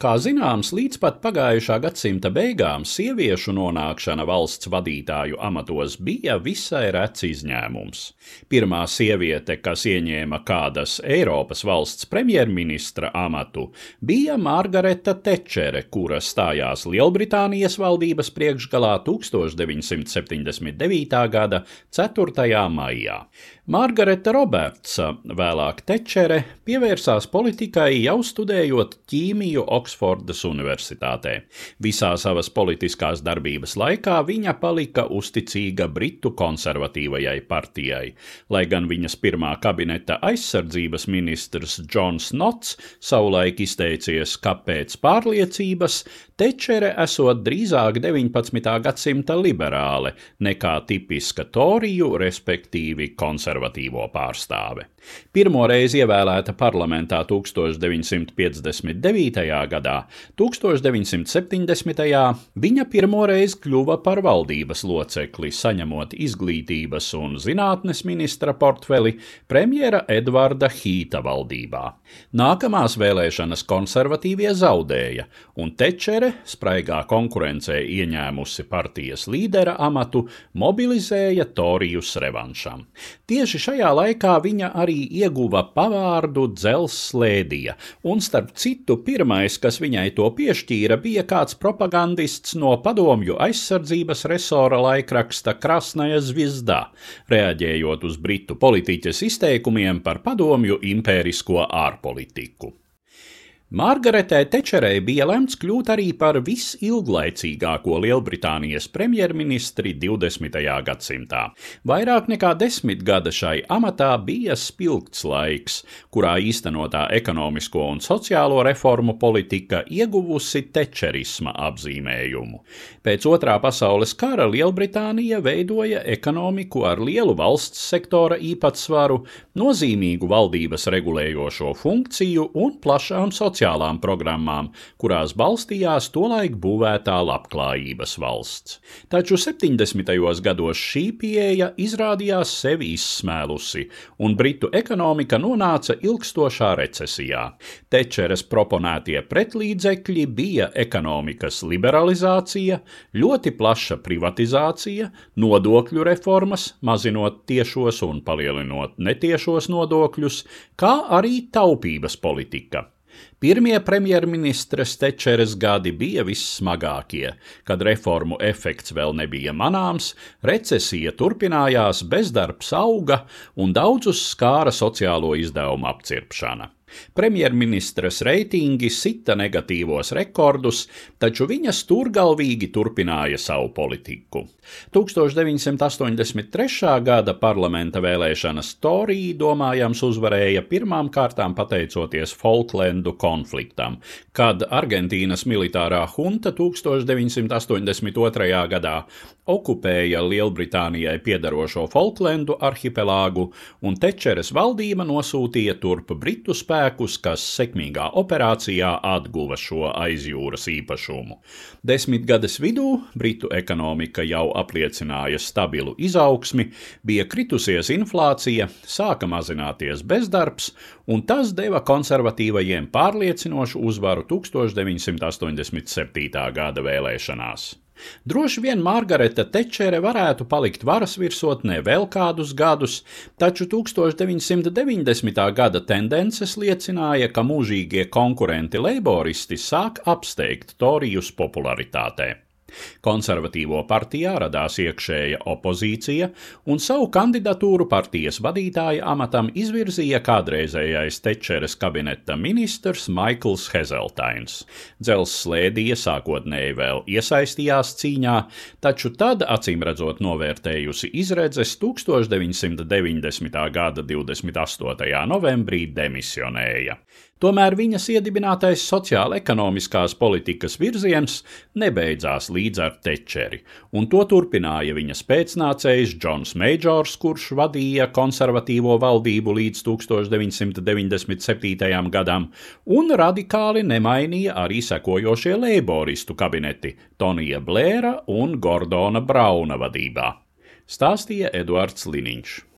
Kā zināms, līdz pat pagājušā gadsimta beigām sieviešu nonākšana valsts vadītāju amatos bija visai rets izņēmums. Pirmā sieviete, kas ieņēma kādas Eiropas valsts premjerministra amatu, bija Margareta Tečere, kura stājās Lielbritānijas valdības priekšgalā 1979. gada 4. maijā. Margareta Robertsa, vēlāk Tečere, pievērsās politikai jau studējot ķīmiju Oksfordas Universitātē. Visā savas politiskās darbības laikā viņa palika uzticīga Britu konservatīvajai partijai, lai gan viņas pirmā kabineta aizsardzības ministrs Džons Nots savulaik izteicies, ka pēc pārliecības Tečere esot drīzāk 19. gadsimta liberāle nekā tipiska toriju, respektīvi konservatīvo pārstāve. Pirmoreiz ievēlēta parlamentā 1959. gadā, 1970. viņa pirmoreiz kļuva par valdības locekli, saņemot izglītības un zinātnes ministra portfeli premjera Edvarda Hīta valdībā. Nākamās vēlēšanas konservatīvie zaudēja, un Tečere, spraigā konkurencē ieņēmusi partijas līdera amatu, mobilizēja Torijus revanšam. Tieši šajā laikā viņa arī ieguva pavārdu dzelzslēdija, un starp citu pirmais, kas viņai to piešķīra, bija kāds propagandists no padomju aizsardzības resora laikraksta Krasnaja Zvizdā, reaģējot uz britu politiķes izteikumiem par padomju impērisko ārpolitiku. Margaretē Tečerei bija lemts kļūt arī par visilglaicīgāko Lielbritānijas premjerministri 20. gadsimtā. Vairāk nekā desmit gada šai amatā bija spilgts laiks, kurā īstenotā ekonomisko un sociālo reformu politika ieguvusi tečerisma apzīmējumu. Pēc otrā pasaules kara Lielbritānija veidoja ekonomiku ar lielu valsts sektora īpatsvaru, nozīmīgu valdības regulējošo funkciju un plašām sociālām sociālām programmām, kurās balstījās tolaik būvētā labklājības valsts. Taču 70. gados šī pieeja izrādījās sevi izsmēlusi, un Britu ekonomika nonāca ilgstošā recesijā. Tečeres proponētie pretlīdzekļi bija ekonomikas liberalizācija, ļoti plaša privatizācija, nodokļu reformas, mazinot tiešos un palielinot netiešos nodokļus, kā arī taupības politika. Pirmie premjerministres Tečeres gadi bija vissmagākie, kad reformu efekts vēl nebija manāms, recesija turpinājās, bezdarbs auga un daudzus skāra sociālo izdevumu apcirpšana. Premjerministres reitingi sita negatīvos rekordus, taču viņa stūrgalvīgi turpināja savu politiku. 1983. gada parlamenta vēlēšanas Torija domājams uzvarēja pirmām kārtām pateicoties Falklendu konfliktam, kad Argentīnas militārā hunta 1982. gadā okupēja Lielbritānijai piedarošo Falklendu arhipelāgu, un Tečeres valdība nosūtīja turp Britu spēku spēkus, kas sekmīgā operācijā atguva šo aizjūras īpašumu. Desmitgades vidū Britu ekonomika jau apliecināja stabilu izaugsmi, bija kritusies inflācija, sāka mazināties bezdarbs, un tas deva konservatīvajiem pārliecinošu uzvaru 1987. gada vēlēšanās. Droši vien Margareta Tečere varētu palikt varas virsotnē vēl kādus gadus, taču 1990. gada tendences liecināja, ka mūžīgie konkurenti leiboristi sāk apsteigt Torijus popularitātē. Konservatīvo partijā radās iekšēja opozīcija, un savu kandidatūru partijas vadītāja amatam izvirzīja kādreizējais Tečeres kabineta ministrs Maikls Hezeltains. Dzels slēdija sākotnēji vēl iesaistījās cīņā, taču tad, acīm redzot, novērtējusi izredzes 1990. gada 28. novembrī demisionēja. Tomēr viņas iedibinātais sociāla-ekonomiskās politikas virziens nebeidzās līdz ar Tečeri, un to turpināja viņas pēcnācējs Džons Meijors, kurš vadīja konservatīvo valdību līdz 1997. gadam, un radikāli nemainīja arī sekojošie leiboristu kabineti Tonija Blēra un Gordona Brauna vadībā. Stāstīja Eduards Liniņš.